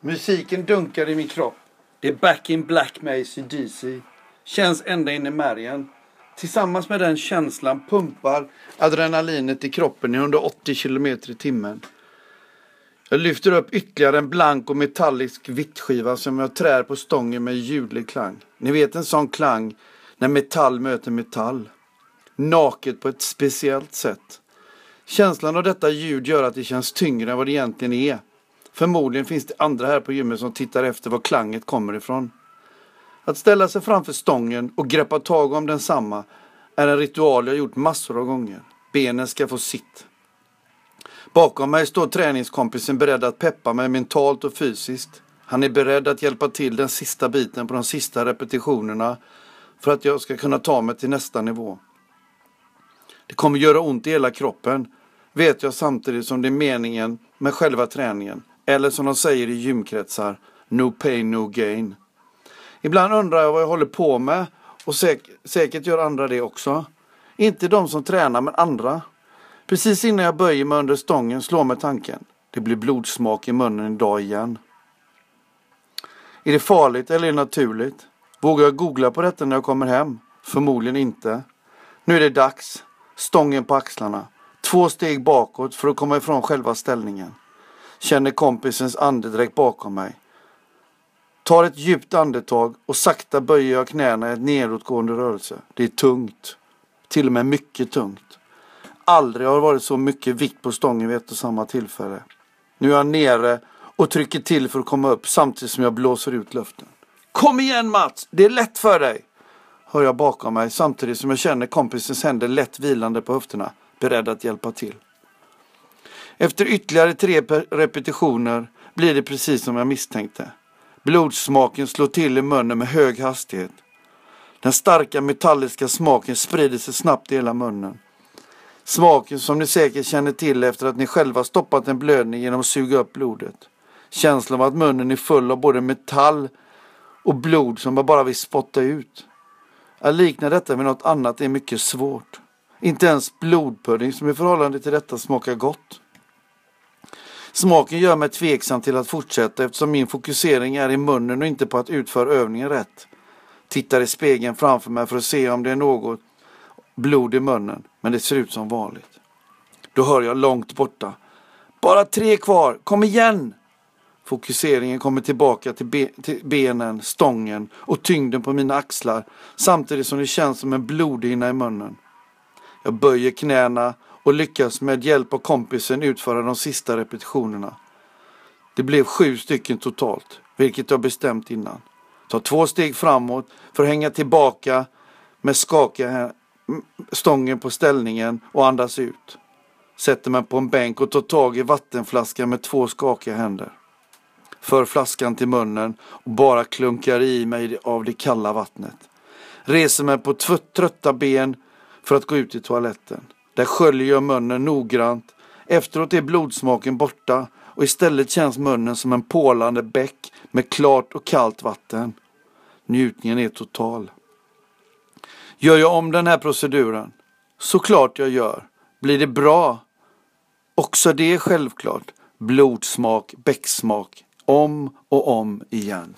Musiken dunkar i min kropp. Det är back in black med AC/DC. Känns ända in i märgen. Tillsammans med den känslan pumpar adrenalinet i kroppen i 180 km i timmen. Jag lyfter upp ytterligare en blank och metallisk vittskiva som jag trär på stången med ljudlig klang. Ni vet en sån klang när metall möter metall. Naket på ett speciellt sätt. Känslan av detta ljud gör att det känns tyngre än vad det egentligen är. Förmodligen finns det andra här på gymmet som tittar efter var klanget kommer ifrån. Att ställa sig framför stången och greppa tag om densamma är en ritual jag gjort massor av gånger. Benen ska få sitt. Bakom mig står träningskompisen beredd att peppa mig mentalt och fysiskt. Han är beredd att hjälpa till den sista biten på de sista repetitionerna för att jag ska kunna ta mig till nästa nivå. Det kommer göra ont i hela kroppen, vet jag samtidigt som det är meningen med själva träningen. Eller som de säger i gymkretsar, no pain no gain. Ibland undrar jag vad jag håller på med och säk säkert gör andra det också. Inte de som tränar men andra. Precis innan jag böjer mig under stången slår mig tanken. Det blir blodsmak i munnen idag igen. Är det farligt eller är det naturligt? Vågar jag googla på detta när jag kommer hem? Förmodligen inte. Nu är det dags. Stången på axlarna. Två steg bakåt för att komma ifrån själva ställningen. Känner kompisens andedräkt bakom mig. Tar ett djupt andetag och sakta böjer jag knäna i en nedåtgående rörelse. Det är tungt. Till och med mycket tungt. Aldrig har det varit så mycket vikt på stången vid ett och samma tillfälle. Nu är jag nere och trycker till för att komma upp samtidigt som jag blåser ut luften. Kom igen Mats! Det är lätt för dig! Hör jag bakom mig samtidigt som jag känner kompisens händer lätt vilande på höfterna, beredd att hjälpa till. Efter ytterligare tre repetitioner blir det precis som jag misstänkte. Blodsmaken slår till i munnen med hög hastighet. Den starka metalliska smaken sprider sig snabbt i hela munnen. Smaken som ni säkert känner till efter att ni själva stoppat en blödning genom att suga upp blodet. Känslan av att munnen är full av både metall och blod som man bara vill spotta ut. Att likna detta med något annat är mycket svårt. Inte ens blodpudding som i förhållande till detta smakar gott. Smaken gör mig tveksam till att fortsätta eftersom min fokusering är i munnen och inte på att utföra övningen rätt. Tittar i spegeln framför mig för att se om det är något blod i munnen, men det ser ut som vanligt. Då hör jag långt borta. Bara tre kvar, kom igen! Fokuseringen kommer tillbaka till, be till benen, stången och tyngden på mina axlar samtidigt som det känns som en blodhinna i munnen. Jag böjer knäna och lyckas med hjälp av kompisen utföra de sista repetitionerna. Det blev sju stycken totalt, vilket jag bestämt innan. Ta två steg framåt för att hänga tillbaka med skakiga stången på ställningen och andas ut. Sätter mig på en bänk och tar tag i vattenflaskan med två skakiga händer. För flaskan till munnen och bara klunkar i mig av det kalla vattnet. Reser mig på trötta ben för att gå ut i toaletten. Där sköljer jag munnen noggrant. Efteråt är blodsmaken borta och istället känns munnen som en pålande bäck med klart och kallt vatten. Njutningen är total. Gör jag om den här proceduren? Såklart jag gör. Blir det bra? Också det är självklart. Blodsmak, bäcksmak. Om och om igen.